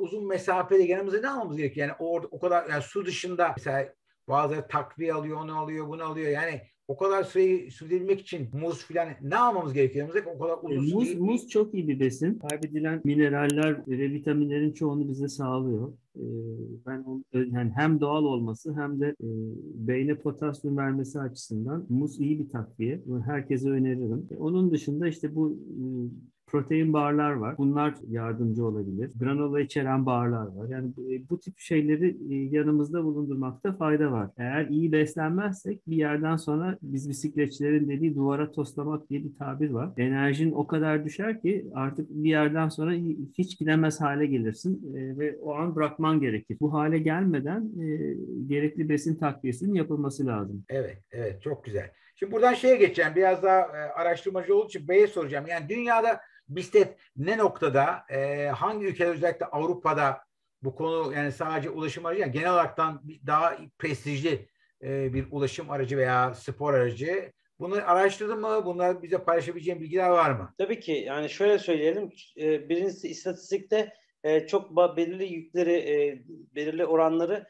uzun mesafede yanımıza ne almamız gerekiyor? Yani o, o kadar yani su dışında mesela bazıları takviye alıyor, onu alıyor, bunu alıyor. Yani o kadar süreyi sürdürmek için muz filan ne almamız gerekiyor? O kadar uzun e, muz, muz çok iyi bir besin. Kaybedilen mineraller ve vitaminlerin çoğunu bize sağlıyor. E, ben onu, yani hem doğal olması hem de e, beyne potasyum vermesi açısından muz iyi bir takviye. Bunu herkese öneririm. E, onun dışında işte bu e, protein barlar var. Bunlar yardımcı olabilir. Granola içeren barlar var. Yani bu, e, bu tip şeyleri e, yanımızda bulundurmakta fayda var. Eğer iyi beslenmezsek bir yerden sonra biz bisikletçilerin dediği duvara toslamak diye bir tabir var. Enerjin o kadar düşer ki artık bir yerden sonra hiç gidemez hale gelirsin e, ve o an bırakman gerekir. Bu hale gelmeden gerekli besin takviyesinin yapılması lazım. Evet, evet çok güzel. Şimdi buradan şeye geçeceğim. Biraz daha araştırmacı olduğu için B'ye soracağım. Yani dünyada bisiklet ne noktada e, hangi ülkeler özellikle Avrupa'da bu konu yani sadece ulaşım aracı yani genel olaraktan daha prestijli e, bir ulaşım aracı veya spor aracı. Bunları araştırdın mı? Bunlar bize paylaşabileceğin bilgiler var mı? Tabii ki. Yani şöyle söyleyelim. E, birincisi istatistikte e, çok belirli yükleri, e, belirli oranları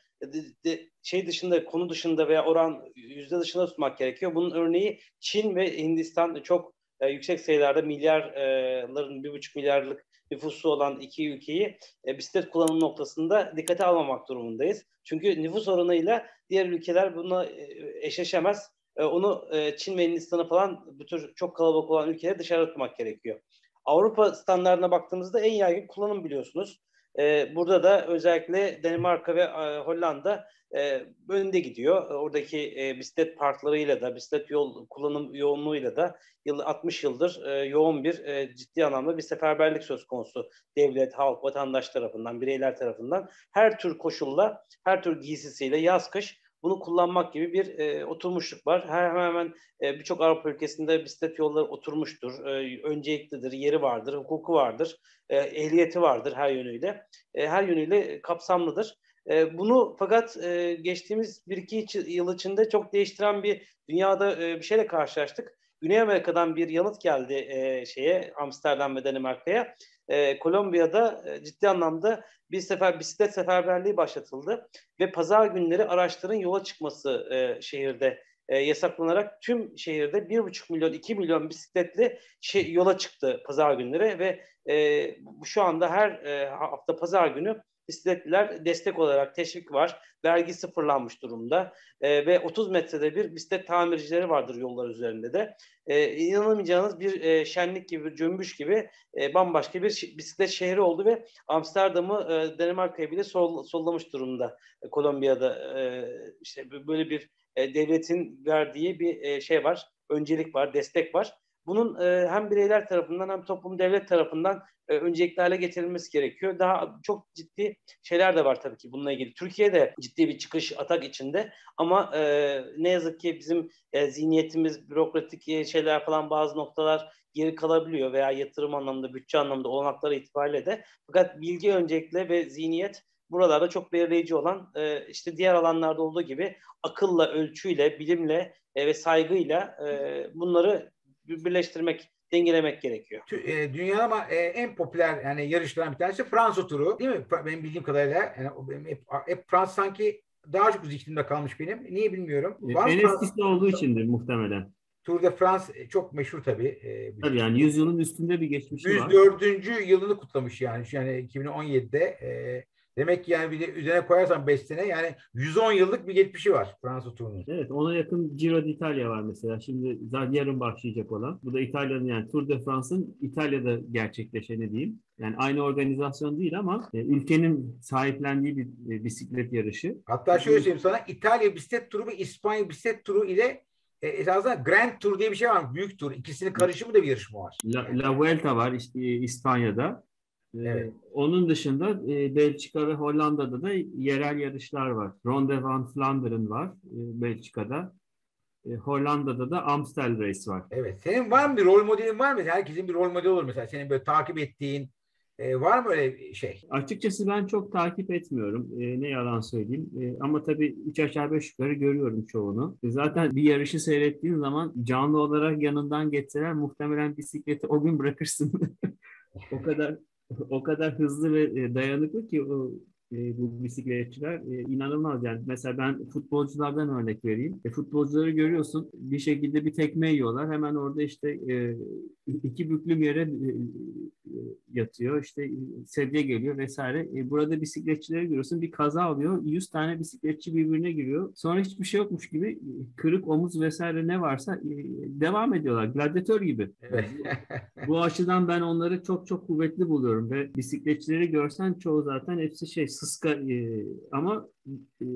şey dışında, konu dışında veya oran yüzde dışında tutmak gerekiyor. Bunun örneği Çin ve Hindistan çok e, yüksek sayılarda milyarların bir buçuk milyarlık nüfusu olan iki ülkeyi e, bisiklet kullanım noktasında dikkate almamak durumundayız. Çünkü nüfus oranıyla diğer ülkeler buna e, eşleşemez. E, onu e, Çin ve Hindistan'ı falan bu tür çok kalabalık olan ülkeleri dışarı tutmak gerekiyor. Avrupa standartına baktığımızda en yaygın kullanım biliyorsunuz. E, burada da özellikle Danimarka ve e, Hollanda e, önde gidiyor. Oradaki e, bisiklet parklarıyla da, bisiklet yol kullanım yoğunluğuyla da yıl 60 yıldır e, yoğun bir ciddi anlamda bir seferberlik söz konusu. Devlet, halk, vatandaş tarafından, bireyler tarafından her tür koşulla, her tür giysisiyle yaz kış bunu kullanmak gibi bir e, oturmuşluk var. Hemen hemen e, birçok Avrupa ülkesinde bisiklet yolları oturmuştur. E, önceliklidir, yeri vardır, hukuku vardır, e, ehliyeti vardır her yönüyle. E, her yönüyle kapsamlıdır. E, bunu fakat e, geçtiğimiz bir iki yıl içinde çok değiştiren bir dünyada e, bir şeyle karşılaştık. Güney Amerika'dan bir yanıt geldi e, şeye Amsterdam ve Danimarka'ya. E, Kolombiya'da e, ciddi anlamda bir sefer bisiklet seferberliği başlatıldı ve pazar günleri araçların yola çıkması e, şehirde e, yasaklanarak tüm şehirde 1,5 milyon 2 milyon bisikletli şey, yola çıktı pazar günleri ve e, şu anda her e, hafta pazar günü bisikletliler destek olarak teşvik var. Vergi sıfırlanmış durumda e, ve 30 metrede bir bisiklet tamircileri vardır yollar üzerinde de. E, inanamayacağınız bir e, şenlik gibi, cümbüş gibi e, bambaşka bir bisiklet şehri oldu ve Amsterdam'ı e, Danimarka'ya bile sol, sollamış durumda e, Kolombiya'da. E, işte böyle bir e, devletin verdiği bir e, şey var, öncelik var, destek var. Bunun e, hem bireyler tarafından hem toplum devlet tarafından e, öncelikli hale getirilmesi gerekiyor. Daha çok ciddi şeyler de var tabii ki bununla ilgili. Türkiye'de ciddi bir çıkış atak içinde ama e, ne yazık ki bizim e, zihniyetimiz, bürokratik e, şeyler falan bazı noktalar geri kalabiliyor veya yatırım anlamında, bütçe anlamında olanakları itibariyle de. Fakat bilgi öncelikle ve zihniyet buralarda çok belirleyici olan e, işte diğer alanlarda olduğu gibi akılla, ölçüyle, bilimle e, ve saygıyla e, bunları birleştirmek dengelemek gerekiyor. E, dünya ama e, en popüler yani yarışlardan bir tanesi Fransa turu değil mi? Benim bildiğim kadarıyla yani benim hep, hep Fransa sanki daha çok iklimde kalmış benim. Niye bilmiyorum. E, Var en eskisi olduğu içindir muhtemelen. Tour de France çok meşhur tabii. E, tabii yani 100 yılın üstünde bir geçmişi 104. var. 104. yılını kutlamış yani. Yani 2017'de e, Demek ki yani bir de üzerine koyarsan 5 sene yani 110 yıllık bir geçmişi var Fransa turunun. Evet ona yakın Giro d'Italia var mesela. Şimdi zaten yarın başlayacak olan. Bu da İtalya'nın yani Tour de France'ın İtalya'da gerçekleşeni diyeyim. Yani aynı organizasyon değil ama e, ülkenin sahiplendiği bir e, bisiklet yarışı. Hatta şöyle söyleyeyim sana İtalya bisiklet turu ve İspanya bisiklet turu ile e, esasında Grand Tour diye bir şey var. Büyük tur. İkisinin karışımı da bir yarışma var. La, La Vuelta var işte İspanya'da. Evet. onun dışında e, Belçika ve Hollanda'da da yerel yarışlar var. Ronde van Vlaanderen var e, Belçika'da. E, Hollanda'da da Amstel Race var. Evet. Senin var mı bir rol modelin var mı? Herkesin bir rol modeli olur mesela. Senin böyle takip ettiğin e, var mı öyle bir şey? Açıkçası ben çok takip etmiyorum. E, ne yalan söyleyeyim. E, ama tabii üç aşağı beş yukarı görüyorum çoğunu. E, zaten bir yarışı seyrettiğin zaman canlı olarak yanından geçseler muhtemelen bisikleti o gün bırakırsın. o kadar o kadar hızlı ve e, dayanıklı ki o e, bu bisikletçiler e, inanılmaz yani mesela ben futbolculardan örnek vereyim. E, futbolcuları görüyorsun bir şekilde bir tekme yiyorlar hemen orada işte e, iki büklüm yere e, e yatıyor işte sedye geliyor vesaire. E, burada bisikletçileri görüyorsun bir kaza alıyor 100 tane bisikletçi birbirine giriyor sonra hiçbir şey yokmuş gibi kırık omuz vesaire ne varsa e, devam ediyorlar gladyatör gibi. Evet. bu, bu açıdan ben onları çok çok kuvvetli buluyorum ve bisikletçileri görsen çoğu zaten hepsi şey sıska e, ama e,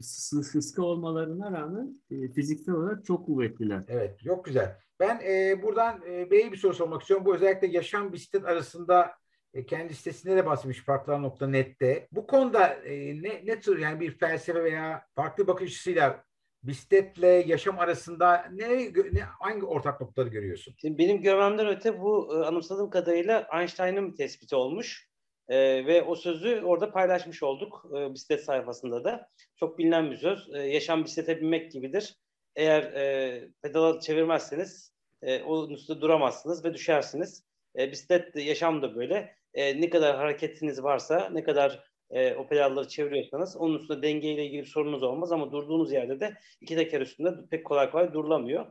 sıska olmalarına rağmen e, fiziksel olarak çok kuvvetliler. Evet, çok güzel. Ben e, buradan e, Bey'e bir soru sormak istiyorum. Bu özellikle yaşam bisiklet arasında e, kendi sitesinde de bahsetmiş farklar.net'te. Bu konuda e, ne, ne tür yani bir felsefe veya farklı bakış açısıyla bisikletle yaşam arasında ne, ne hangi ortak noktaları görüyorsun? Şimdi benim görmemden öte bu e, anımsadığım kadarıyla Einstein'ın tespiti olmuş. E, ve o sözü orada paylaşmış olduk e, bisiklet sayfasında da. Çok bilinen bir söz. E, yaşam bisiklete binmek gibidir. Eğer e, pedala çevirmezseniz e, onun üstünde duramazsınız ve düşersiniz. E, bisiklet yaşam da böyle. E, ne kadar hareketiniz varsa, ne kadar e, o pedalları çeviriyorsanız onun üstünde dengeyle ilgili sorunuz olmaz ama durduğunuz yerde de iki teker üstünde pek kolay kolay durulamıyor.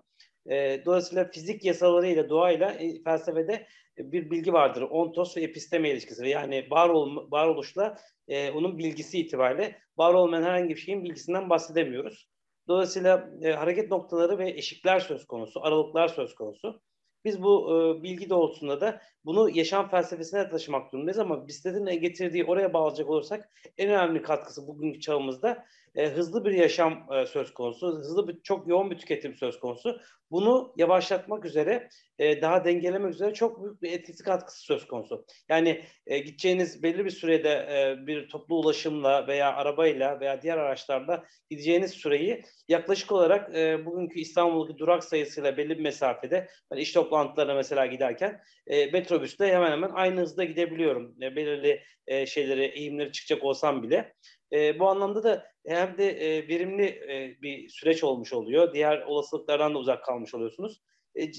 E, dolayısıyla fizik yasalarıyla, doğayla e, felsefede bir bilgi vardır. Ontos ve episteme ilişkisi. Yani var ol, varoluşla e, onun bilgisi itibariyle var olmayan herhangi bir şeyin bilgisinden bahsedemiyoruz. Dolayısıyla e, hareket noktaları ve eşikler söz konusu, aralıklar söz konusu. Biz bu e, bilgi doğrultusunda da bunu yaşam felsefesine taşımak durumundayız ama bisikletin getirdiği oraya bağlayacak olursak en önemli katkısı bugünkü çağımızda e, hızlı bir yaşam e, söz konusu, hızlı bir çok yoğun bir tüketim söz konusu. Bunu yavaşlatmak üzere, e, daha dengelemek üzere çok büyük bir etkisi katkısı söz konusu. Yani e, gideceğiniz belli bir sürede e, bir toplu ulaşımla veya arabayla veya diğer araçlarla gideceğiniz süreyi yaklaşık olarak e, bugünkü İstanbul'daki durak sayısıyla belli bir mesafede, hani iş toplantılarına mesela giderken e, metrobüste hemen hemen aynı hızda gidebiliyorum. E, belirli e, şeyleri, eğimleri çıkacak olsam bile. E, bu anlamda da hem de e, verimli e, bir süreç olmuş oluyor. Diğer olasılıklardan da uzak kalmış oluyorsunuz. E,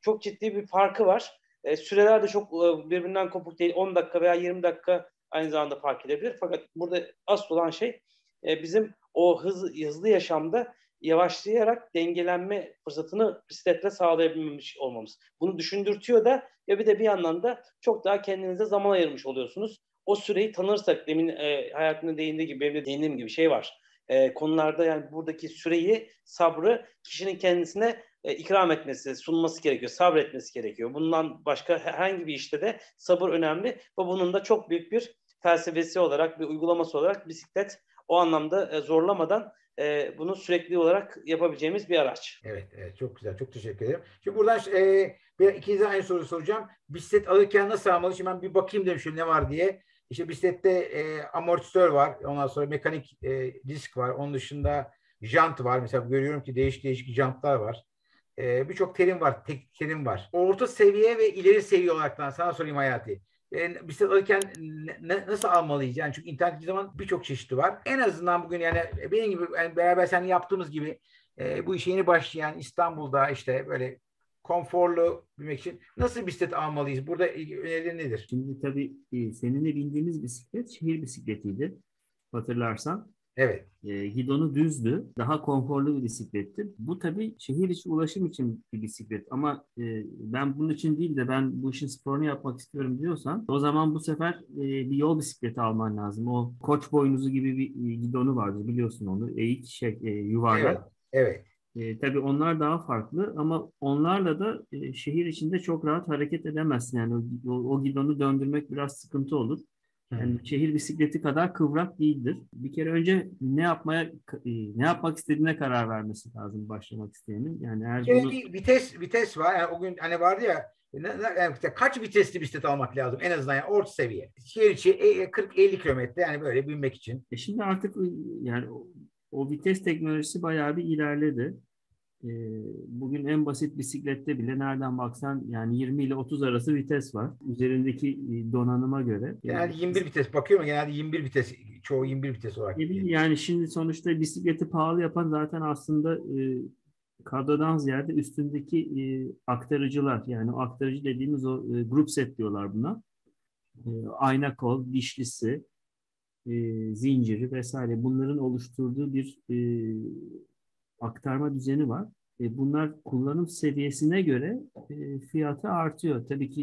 çok ciddi bir farkı var. E, süreler de çok e, birbirinden kopuk değil. 10 dakika veya 20 dakika aynı zamanda fark edebilir. Fakat burada asıl olan şey e, bizim o hız, hızlı yaşamda yavaşlayarak dengelenme fırsatını bisikletle sağlayabilmiş olmamız. Bunu düşündürtüyor da ve bir de bir yandan da çok daha kendinize zaman ayırmış oluyorsunuz o süreyi tanırsak demin e, hayatında değindiği gibi benim de değindiğim gibi şey var. E, konularda yani buradaki süreyi, sabrı kişinin kendisine e, ikram etmesi, sunması gerekiyor, sabretmesi gerekiyor. Bundan başka herhangi bir işte de sabır önemli ve bunun da çok büyük bir felsefesi olarak, bir uygulaması olarak bisiklet o anlamda e, zorlamadan e, bunu sürekli olarak yapabileceğimiz bir araç. Evet, evet çok güzel. Çok teşekkür ederim. Şimdi buradan e, bir ikinize aynı soru soracağım. Bisiklet alırken nasıl almalı? Şimdi ben bir bakayım şu ne var diye. İşte bisiklette e, amortisör var. Ondan sonra mekanik e, disk var. Onun dışında jant var. Mesela görüyorum ki değişik değişik jantlar var. E, Birçok terim var. Teknik terim var. Orta seviye ve ileri seviye olaraktan sana sorayım Hayati. E, bisiklet alırken ne, nasıl almalıyız? Yani çünkü internet zaman birçok çeşidi var. En azından bugün yani benim gibi yani beraber seninle yaptığımız gibi e, bu işe yeni başlayan İstanbul'da işte böyle konforlu bilmek için nasıl bisiklet almalıyız? Burada önerilerin nedir? Şimdi tabii e, seninle bindiğimiz bisiklet şehir bisikletiydi. Hatırlarsan. Evet. E, gidonu düzdü. Daha konforlu bir bisikletti. Bu tabii şehir içi ulaşım için bir bisiklet. Ama e, ben bunun için değil de ben bu işin sporunu yapmak istiyorum diyorsan o zaman bu sefer e, bir yol bisikleti alman lazım. O koç boynuzu gibi bir e, gidonu vardı biliyorsun onu. Eğik şey e, yuvarlak. Evet. evet. E, tabii onlar daha farklı ama onlarla da e, şehir içinde çok rahat hareket edemezsin. Yani o, o gidonu döndürmek biraz sıkıntı olur. Yani hmm. şehir bisikleti kadar kıvrak değildir. Bir kere önce ne yapmaya e, ne yapmak istediğine karar vermesi lazım başlamak isteyenin. Yani eğer bunu... vites vites var. Yani o gün hani vardı ya yani kaç vitesli bisiklet almak lazım en azından yani orta seviye. Şehir içi 40-50 e, kilometre yani böyle binmek için. E şimdi artık yani o vites teknolojisi bayağı bir ilerledi. Ee, bugün en basit bisiklette bile nereden baksan yani 20 ile 30 arası vites var. Üzerindeki e, donanıma göre. Yani 21 vites bakıyorum genelde 21 vites çoğu 21 vites olarak. Yani şimdi sonuçta bisikleti pahalı yapan zaten aslında e, kadrodan ziyade üstündeki e, aktarıcılar yani aktarıcı dediğimiz o e, group set diyorlar buna. e, ayna kol, dişlisi, e, zinciri vesaire bunların oluşturduğu bir e, aktarma düzeni var. E, bunlar kullanım seviyesine göre e, fiyatı artıyor. Tabii ki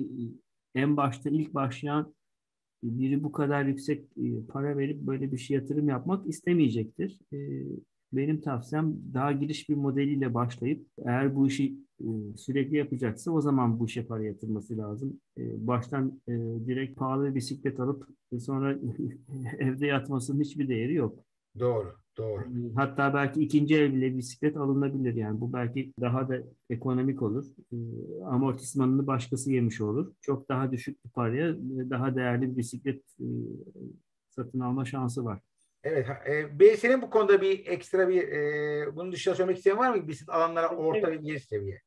e, en başta ilk başlayan biri bu kadar yüksek e, para verip böyle bir şey yatırım yapmak istemeyecektir. E, benim tavsiyem daha giriş bir modeliyle başlayıp eğer bu işi e, sürekli yapacaksa o zaman bu işe para yatırması lazım. E, baştan e, direkt pahalı bir bisiklet alıp sonra evde yatmasının hiçbir değeri yok. Doğru, doğru. Hatta belki ikinci el bile bisiklet alınabilir yani. Bu belki daha da ekonomik olur. Amortismanını başkası yemiş olur. Çok daha düşük bir paraya daha değerli bir bisiklet satın alma şansı var. Evet. E, senin bu konuda bir ekstra bir e, bunun dışında söylemek isteyen var mı? Bisiklet alanlara orta ve geniş seviye.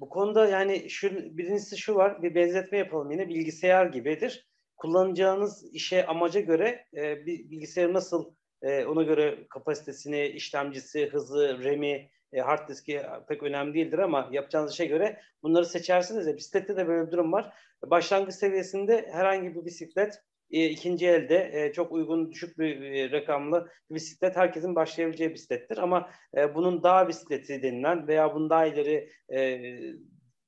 Bu konuda yani şu birincisi şu var. Bir benzetme yapalım yine. Bilgisayar gibidir. Kullanacağınız işe amaca göre e, bir bilgisayarı nasıl e, ona göre kapasitesini, işlemcisi, hızı, RAM'i, e, hard diski pek önemli değildir ama yapacağınız işe göre bunları seçersiniz. Ya, bisiklette de böyle bir durum var. Başlangıç seviyesinde herhangi bir bisiklet e, ikinci elde e, çok uygun düşük bir e, rakamlı bisiklet herkesin başlayabileceği bisiklettir. Ama e, bunun dağ bisikleti denilen veya bunun daha ileri e,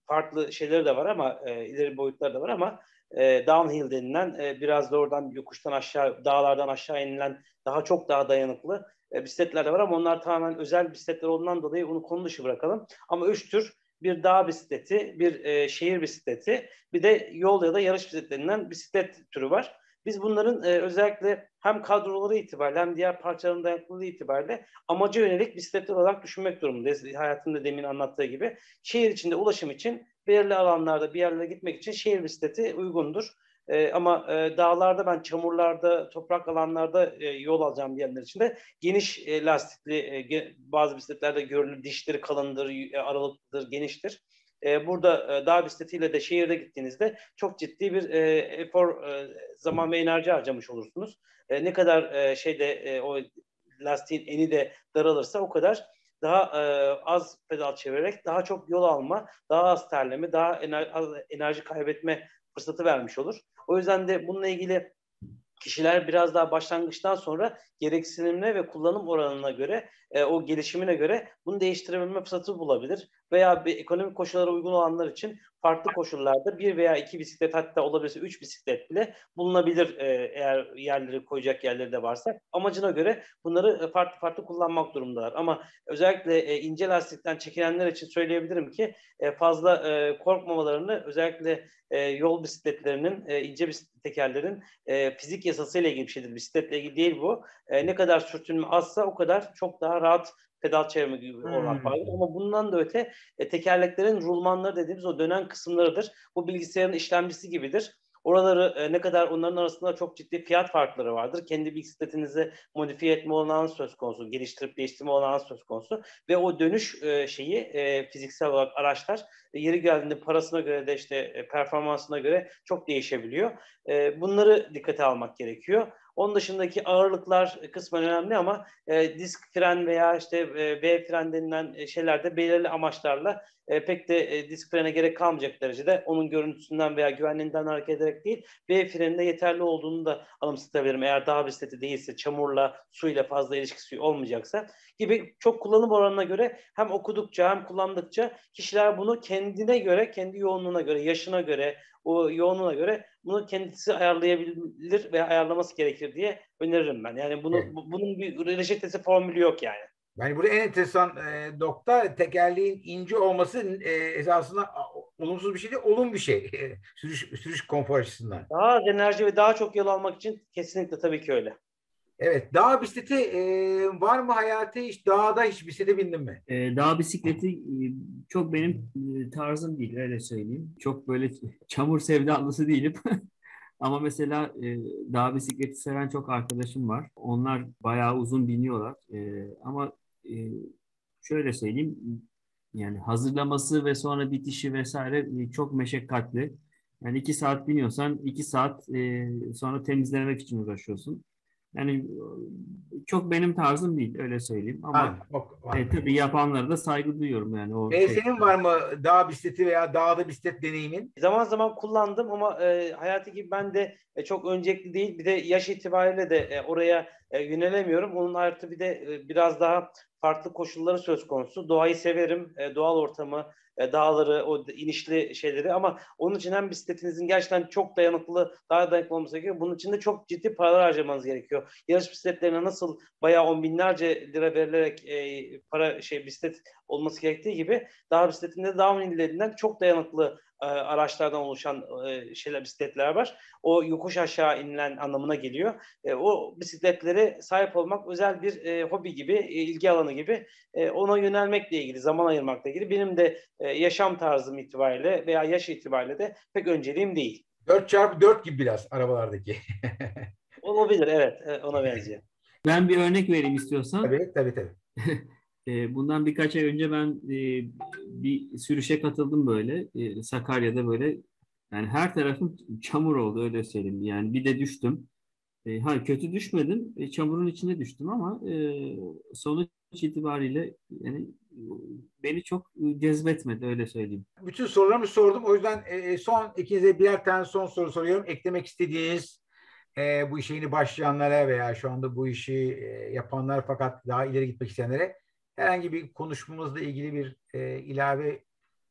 farklı şeyleri de var ama e, ileri boyutları da var ama e, downhill denilen e, biraz da oradan yokuştan aşağı dağlardan aşağı inilen daha çok daha dayanıklı e, bisikletler de var ama onlar tamamen özel bisikletler olduğundan dolayı onu konu dışı bırakalım. Ama üç tür bir dağ bisikleti, bir e, şehir bisikleti, bir de yol ya da yarış bisikletlerinden bisiklet türü var. Biz bunların e, özellikle hem kadroları itibariyle hem diğer parçaların dayanıklılığı itibariyle amaca yönelik bisikletler olarak düşünmek durumundayız. Hayatımda demin anlattığı gibi. Şehir içinde ulaşım için belirli alanlarda bir yerlere gitmek için şehir bisikleti uygundur. E, ama e, dağlarda ben çamurlarda, toprak alanlarda e, yol alacağım diyenler için de geniş e, lastikli e, ge, bazı bisikletlerde görülür. Dişleri kalındır, e, aralıklıdır, geniştir. E, burada e, dağ bisikletiyle de şehirde gittiğinizde çok ciddi bir e, efor, e, zaman ve enerji harcamış olursunuz. E, ne kadar e, şeyde e, o lastiğin eni de daralırsa o kadar daha e, az pedal çevirerek daha çok yol alma, daha az terleme, daha ener, az enerji kaybetme fırsatı vermiş olur. O yüzden de bununla ilgili kişiler biraz daha başlangıçtan sonra gereksinimine ve kullanım oranına göre, e, o gelişimine göre bunu değiştirebilme fırsatı bulabilir. Veya bir ekonomik koşullara uygun olanlar için farklı koşullarda bir veya iki bisiklet hatta olabilirse üç bisiklet bile bulunabilir e, eğer yerleri koyacak yerleri de varsa. Amacına göre bunları e, farklı farklı kullanmak durumundalar. Ama özellikle e, ince lastikten çekilenler için söyleyebilirim ki e, fazla e, korkmamalarını özellikle e, yol bisikletlerinin, e, ince bisiklet tekerlerin e, fizik yasasıyla ilgili bir şeydir. Bisikletle ilgili değil bu. E, ne kadar sürtünme azsa o kadar çok daha rahat pedal çevirme gibi hmm. olmak vardır. Ama bundan da öte e, tekerleklerin rulmanları dediğimiz o dönen kısımlarıdır. Bu bilgisayarın işlemcisi gibidir. Oraları e, ne kadar onların arasında çok ciddi fiyat farkları vardır. Kendi bisikletinizi modifiye etme olanağınız söz konusu, geliştirip değiştirme olanağınız söz konusu ve o dönüş e, şeyi e, fiziksel olarak araçlar e, yeri geldiğinde parasına göre de işte e, performansına göre çok değişebiliyor. E, bunları dikkate almak gerekiyor. Onun dışındaki ağırlıklar kısmen önemli ama e, disk fren veya işte e, V fren denilen e, şeylerde belirli amaçlarla e, pek de e, disk frene gerek kalmayacak derecede onun görüntüsünden veya güvenliğinden hareket ederek değil V freninde yeterli olduğunu da anımsatabilirim. Eğer dağ bisikleti değilse, çamurla, suyla fazla ilişkisi olmayacaksa gibi çok kullanım oranına göre hem okudukça hem kullandıkça kişiler bunu kendine göre, kendi yoğunluğuna göre, yaşına göre, o yoğunluğuna göre bunu kendisi ayarlayabilir veya ayarlaması gerekir diye öneririm ben. Yani bunu evet. bunun bir reçetesi formülü yok yani. Yani burada en enteresan e, nokta tekerleğin ince olması e, esasında olumsuz bir şey değil, olum bir şey. sürüş, sürüş konfor açısından. Daha az enerji ve daha çok yol almak için kesinlikle tabii ki öyle. Evet. Dağ bisikleti e, var mı hayatı hiç? Dağda hiç bisiklete bindin mi? E, dağ bisikleti e, çok benim e, tarzım değil öyle söyleyeyim. Çok böyle çamur sevdalısı değilim. Ama mesela e, dağ bisikleti seven çok arkadaşım var. Onlar bayağı uzun biniyorlar. E, ama e, şöyle söyleyeyim. Yani hazırlaması ve sonra bitişi vesaire e, çok meşakkatli. Yani iki saat biniyorsan iki saat e, sonra temizlemek için uğraşıyorsun. Yani çok benim tarzım değil öyle söyleyeyim ama Ha, e, tabii yapanlara da saygı duyuyorum yani o E, şey. senin var mı dağ bisikleti veya dağda bisiklet deneyimin? Zaman zaman kullandım ama e, hayatı gibi ben de e, çok öncelikli değil. Bir de yaş itibariyle de e, oraya e, yönelemiyorum. Onun artı bir de e, biraz daha farklı koşulları söz konusu. Doğayı severim, e, doğal ortamı, e, dağları, o inişli şeyleri ama onun için hem bisikletinizin gerçekten çok dayanıklı, daha dayanıklı olması gerekiyor. Bunun için de çok ciddi paralar harcamanız gerekiyor. Yarış bisikletlerine nasıl bayağı on binlerce lira verilerek e, para şey bisiklet olması gerektiği gibi dağ bisikletinde de downhill'lerinden çok dayanıklı e, araçlardan oluşan e, şeyler bisikletler var. O yokuş aşağı inilen anlamına geliyor. E, o bisikletlere sahip olmak özel bir e, hobi gibi, e, ilgi alanı gibi e, ona yönelmekle ilgili, zaman ayırmakla ilgili benim de e, yaşam tarzım itibariyle veya yaş itibariyle de pek önceliğim değil. 4x4 gibi biraz arabalardaki. Olabilir evet e, ona benziyor. Ben bir örnek vereyim istiyorsan. tabii tabii tabii. E, bundan birkaç ay önce ben e, bir sürüşe katıldım böyle e, Sakarya'da böyle yani her tarafım çamur oldu öyle söyleyeyim yani bir de düştüm. E, hayır kötü düşmedim çamurun içine düştüm ama sonuç itibariyle yani beni çok cezbetmedi öyle söyleyeyim. Bütün sorularımı sordum. O yüzden son ikinize birer tane son soru soruyorum. Eklemek istediğiniz e, bu işe başlayanlara veya şu anda bu işi e, yapanlar fakat daha ileri gitmek isteyenlere herhangi bir konuşmamızla ilgili bir e, ilave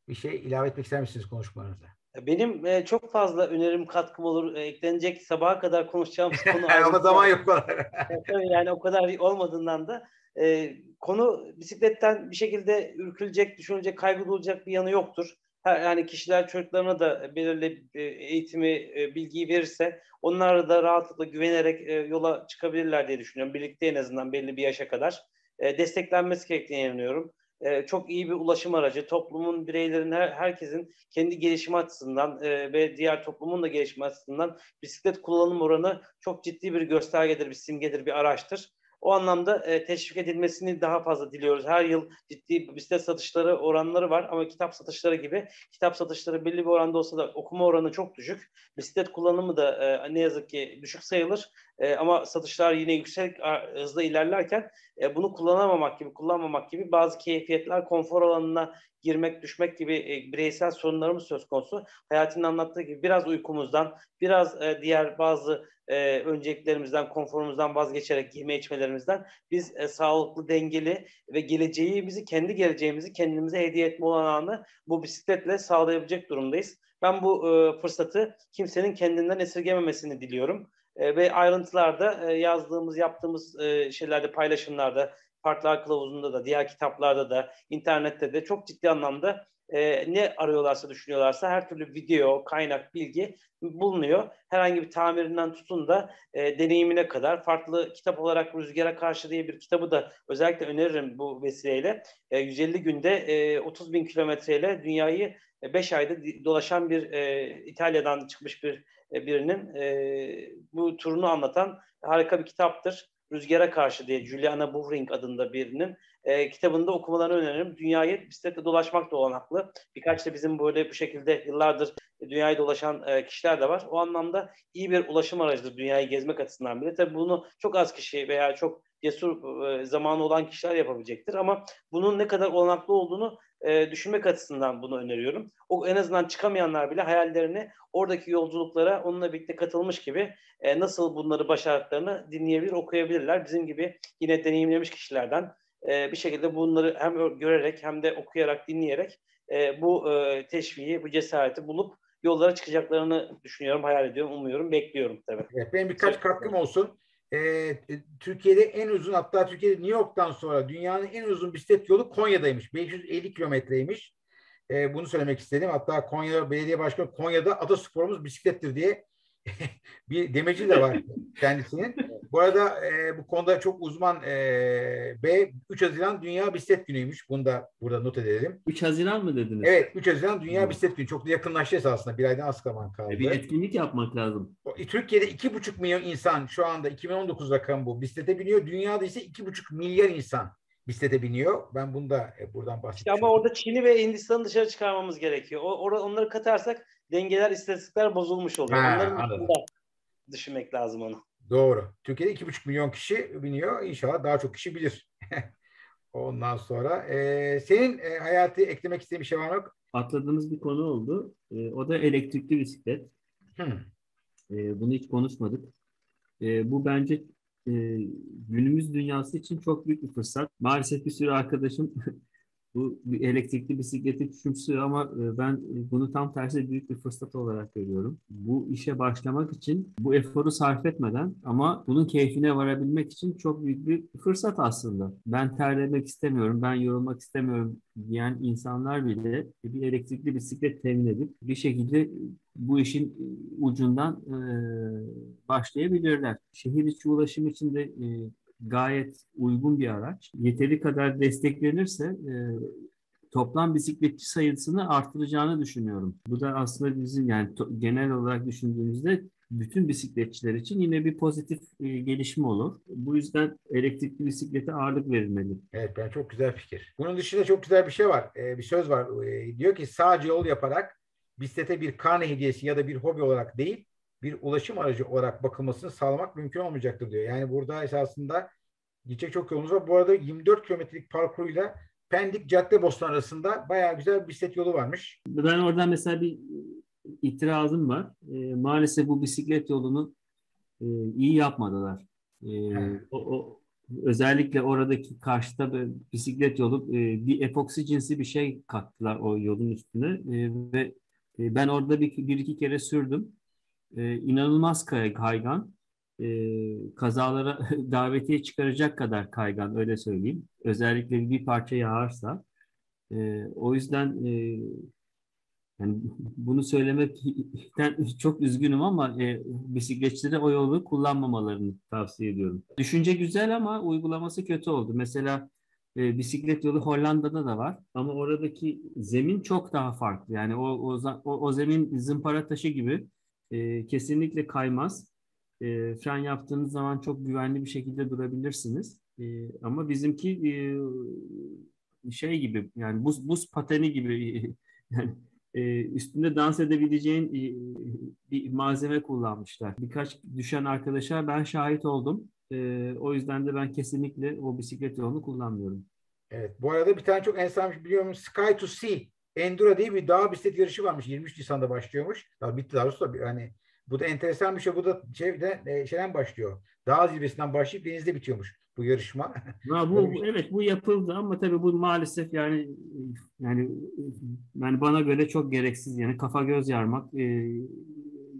bir şey ilave etmek ister misiniz konuşmalarınıza? Benim e, çok fazla önerim katkım olur. E, eklenecek sabaha kadar konuşacağımız konu Ama zaman yok. Tabii yani o kadar olmadığından da e, konu bisikletten bir şekilde ürkülecek, düşünülecek, kaygı duyulacak bir yanı yoktur. Her, yani kişiler çocuklarına da belirli e, eğitimi, e, bilgiyi verirse onlar da rahatlıkla güvenerek e, yola çıkabilirler diye düşünüyorum. Birlikte en azından belli bir yaşa kadar e, desteklenmesi gerektiğine inanıyorum. E, çok iyi bir ulaşım aracı. Toplumun, bireylerin, her, herkesin kendi gelişimi açısından e, ve diğer toplumun da gelişimi açısından bisiklet kullanım oranı çok ciddi bir göstergedir, bir simgedir, bir araçtır. O anlamda e, teşvik edilmesini daha fazla diliyoruz. Her yıl ciddi bisiklet satışları oranları var ama kitap satışları gibi kitap satışları belli bir oranda olsa da okuma oranı çok düşük. Bisiklet kullanımı da e, ne yazık ki düşük sayılır. E, ama satışlar yine yüksek hızla ilerlerken e, bunu kullanamamak gibi, kullanmamak gibi bazı keyfiyetler konfor alanına girmek, düşmek gibi e, bireysel sorunlarımız söz konusu. Hayatının anlattığı gibi biraz uykumuzdan, biraz e, diğer bazı e, önceliklerimizden, konforumuzdan vazgeçerek yeme içmelerimizden biz e, sağlıklı, dengeli ve geleceğimizi, kendi geleceğimizi kendimize hediye etme olanağını bu bisikletle sağlayabilecek durumdayız. Ben bu e, fırsatı kimsenin kendinden esirgememesini diliyorum. E, ve ayrıntılarda e, yazdığımız, yaptığımız e, şeylerde, paylaşımlarda, Farklar Kılavuzu'nda da, diğer kitaplarda da, internette de çok ciddi anlamda e, ne arıyorlarsa, düşünüyorlarsa her türlü video, kaynak, bilgi bulunuyor. Herhangi bir tamirinden tutun da e, deneyimine kadar farklı kitap olarak Rüzgara Karşı diye bir kitabı da özellikle öneririm bu vesileyle. E, 150 günde e, 30 bin kilometreyle dünyayı 5 ayda dolaşan bir e, İtalya'dan çıkmış bir e, birinin e, bu turunu anlatan harika bir kitaptır. Rüzgara Karşı diye Juliana Buhring adında birinin e, kitabında okumalarını öneririm. Dünyayı bisikletle dolaşmak da olanaklı. Birkaç da bizim böyle bu şekilde yıllardır dünyayı dolaşan e, kişiler de var. O anlamda iyi bir ulaşım aracıdır dünyayı gezmek açısından bile. Tabii bunu çok az kişi veya çok cesur e, zamanı olan kişiler yapabilecektir. Ama bunun ne kadar olanaklı olduğunu e, düşünmek açısından bunu öneriyorum. O en azından çıkamayanlar bile hayallerini oradaki yolculuklara onunla birlikte katılmış gibi e, nasıl bunları başardıklarını dinleyebilir, okuyabilirler. Bizim gibi yine deneyimlemiş kişilerden e, bir şekilde bunları hem görerek hem de okuyarak, dinleyerek e, bu e, teşviği, bu cesareti bulup yollara çıkacaklarını düşünüyorum, hayal ediyorum, umuyorum, bekliyorum tabii. Evet, benim birkaç katkım olsun. Ee, Türkiye'de en uzun hatta Türkiye'de New York'tan sonra dünyanın en uzun bisiklet yolu Konya'daymış. 550 kilometreymiş. Ee, bunu söylemek istedim. Hatta Konya Belediye Başkanı Konya'da atasporumuz bisiklettir diye bir demeci de var kendisinin. Bu arada e, bu konuda çok uzman e, B 3 Haziran Dünya Bisiklet Günü'ymüş. Bunu da burada not edelim. 3 Haziran mı dediniz? Evet 3 Haziran Dünya Bisiklet Günü. Çok da yakınlaştı esasında. Bir aydan az zaman kaldı. E, bir etkinlik yapmak lazım. Türkiye'de 2,5 milyon insan şu anda 2019 rakamı bu bisiklete biniyor. Dünyada ise 2,5 milyar insan bisiklete biniyor. Ben bunu da e, buradan bahsedeceğim. ama orada Çin'i ve Hindistan'ı dışarı çıkarmamız gerekiyor. O, or- onları katarsak dengeler, istatistikler bozulmuş oluyor. Ha, Onların anladım. düşünmek lazım onu. Doğru. Türkiye'de iki buçuk milyon kişi biniyor. İnşallah daha çok kişi bilir. Ondan sonra e, senin e, hayatı eklemek istediğin bir şey var mı? Atladığımız bir konu oldu. E, o da elektrikli bisiklet. Hmm. E, bunu hiç konuşmadık. E, bu bence günümüz dünyası için çok büyük bir fırsat. Maalesef bir sürü arkadaşım bu elektrikli bisikleti küçümsüyor ama e, ben bunu tam tersi büyük bir fırsat olarak görüyorum. Bu işe başlamak için bu eforu sarf etmeden ama bunun keyfine varabilmek için çok büyük bir fırsat aslında. Ben terlemek istemiyorum, ben yorulmak istemiyorum diyen insanlar bile bir elektrikli bisiklet temin edip bir şekilde bu işin ucundan e, başlayabilirler. Şehir içi ulaşım için de e, gayet uygun bir araç. Yeteri kadar desteklenirse e, toplam bisikletçi sayısını arttıracağını düşünüyorum. Bu da aslında bizim yani to, genel olarak düşündüğümüzde bütün bisikletçiler için yine bir pozitif e, gelişme olur. Bu yüzden elektrikli bisiklete ağırlık verilmeli. Evet ben çok güzel fikir. Bunun dışında çok güzel bir şey var. Ee, bir söz var. Ee, diyor ki sadece yol yaparak bisiklete bir karne hediyesi ya da bir hobi olarak değil bir ulaşım aracı olarak bakılmasını sağlamak mümkün olmayacaktır diyor. Yani burada esasında gidecek çok yolumuz var. Bu arada 24 kilometrelik parkuruyla Pendik Caddebostan arasında bayağı güzel bir bisiklet yolu varmış. Ben oradan mesela bir itirazım var. E, maalesef bu bisiklet yolunu e, iyi yapmadılar. E, o, o özellikle oradaki karşıda bir bisiklet yolu e, bir epoksi cinsi bir şey kattılar o yolun üstüne e, ve e, ben orada bir, bir iki kere sürdüm. E, inanılmaz kaygan. E, kazalara davetiye çıkaracak kadar kaygan öyle söyleyeyim. Özellikle bir parça yağarsa. E, o yüzden e, yani bunu söylemekten çok üzgünüm ama e, bisikletçilere o yolu kullanmamalarını tavsiye ediyorum. Düşünce güzel ama uygulaması kötü oldu. Mesela e, bisiklet yolu Hollanda'da da var ama oradaki zemin çok daha farklı. Yani o o, o, o zemin zımpara taşı gibi e, kesinlikle kaymaz. E, fren yaptığınız zaman çok güvenli bir şekilde durabilirsiniz. E, ama bizimki e, şey gibi yani buz buz pateni gibi yani e, üstünde dans edebileceğin e, bir malzeme kullanmışlar. Birkaç düşen arkadaşa ben şahit oldum. E, o yüzden de ben kesinlikle o bisiklet yolunu kullanmıyorum. Evet. Bu arada bir tane çok enteresan biliyor musun? Sky to Sea Enduro diye bir dağ bisiklet yarışı varmış. 23 Nisan'da başlıyormuş. Daha bitti daha doğrusu da hani bu da enteresan bir şey. Bu da şeyde, e, şeyden başlıyor. Dağ zirvesinden başlayıp denizde bitiyormuş bu yarışma. Ha, bu şey. evet bu yapıldı ama tabii bu maalesef yani yani yani bana göre çok gereksiz yani kafa göz yarmak e,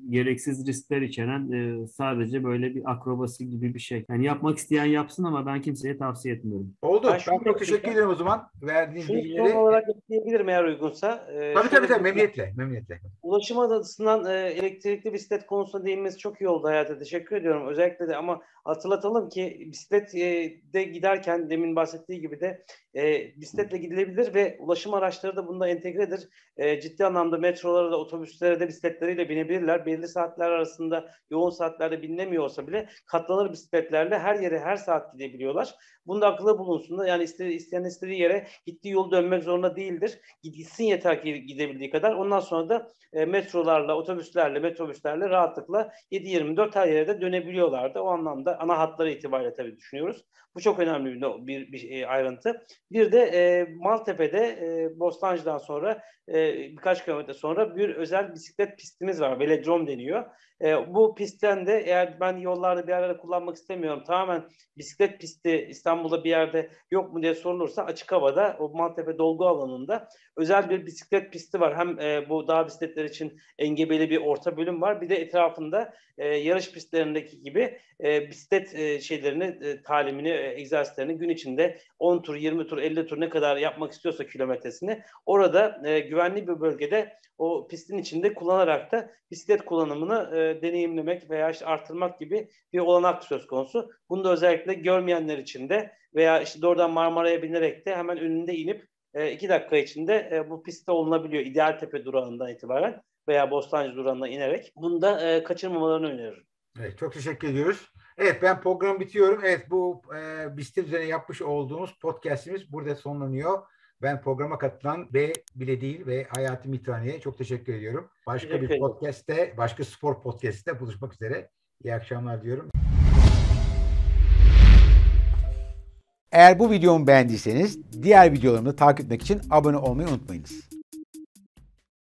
gereksiz riskler içeren e, sadece böyle bir akrobasi gibi bir şey. Yani yapmak isteyen yapsın ama ben kimseye tavsiye etmiyorum. Oldu. Ben, ben çok teşekkür ederim o zaman verdiğiniz bilgileri. Son olarak ekleyebilirim eğer uygunsa. Ee, tabii tabii, tabii memnuniyetle. memnuniyetle. Ulaşım adasından e, elektrikli bisiklet konusunda değinmesi çok iyi oldu hayata. Teşekkür ediyorum. Özellikle de ama hatırlatalım ki bisiklette giderken demin bahsettiği gibi de e, bisikletle gidilebilir ve ulaşım araçları da bunda entegredir. E, ciddi anlamda metrolara da otobüslere de bisikletleriyle binebilirler. Belli saatler arasında yoğun saatlerde bilinemiyor olsa bile katlanır bisikletlerle her yere her saat gidebiliyorlar. Bunda akılda bulunsun. Yani istediği, isteyen istediği yere gittiği yolu dönmek zorunda değildir. Gitsin yeter ki gidebildiği kadar. Ondan sonra da e, metrolarla, otobüslerle, metrobüslerle rahatlıkla 7-24 her yere de dönebiliyorlardı. O anlamda ana hatları itibariyle tabii düşünüyoruz. Bu çok önemli bir, bir, bir e, ayrıntı. Bir de e, Maltepe'de e, Bostancı'dan sonra e, birkaç kilometre sonra bir özel bisiklet pistimiz var. Velodrom deniyor. E, bu pistten de eğer ben yollarda bir yerlerde kullanmak istemiyorum tamamen bisiklet pisti İstanbul'da bir yerde yok mu diye sorulursa açık havada o Maltepe dolgu alanında özel bir bisiklet pisti var. Hem e, bu dağ bisikletleri için engebeli bir orta bölüm var. Bir de etrafında e, yarış pistlerindeki gibi e, bisiklet e, şeylerini, e, talimini, e, egzersizlerini gün içinde 10 tur, 20 tur, 50 tur ne kadar yapmak istiyorsa kilometresini orada e, güvenli bir bölgede o pistin içinde kullanarak da bisiklet kullanımını e, deneyimlemek veya işte artırmak gibi bir olanak söz konusu. Bunu da özellikle görmeyenler için de veya işte doğrudan Marmara'ya binerek de hemen önünde inip e, iki dakika içinde e, bu pistte olunabiliyor. İdeal Tepe durağından itibaren veya Bostancı durağından inerek. Bunu da e, kaçırmamalarını öneririm. Evet, çok teşekkür ediyoruz. Evet ben program bitiyorum. Evet bu e, bisiklet üzerine yapmış olduğumuz podcastimiz burada sonlanıyor. Ben programa katılan B bile değil ve Hayati Mitrani'ye çok teşekkür ediyorum. Başka teşekkür bir podcast'te, başka spor podcast'te buluşmak üzere. İyi akşamlar diyorum. Eğer bu videomu beğendiyseniz diğer videolarımı takip etmek için abone olmayı unutmayınız.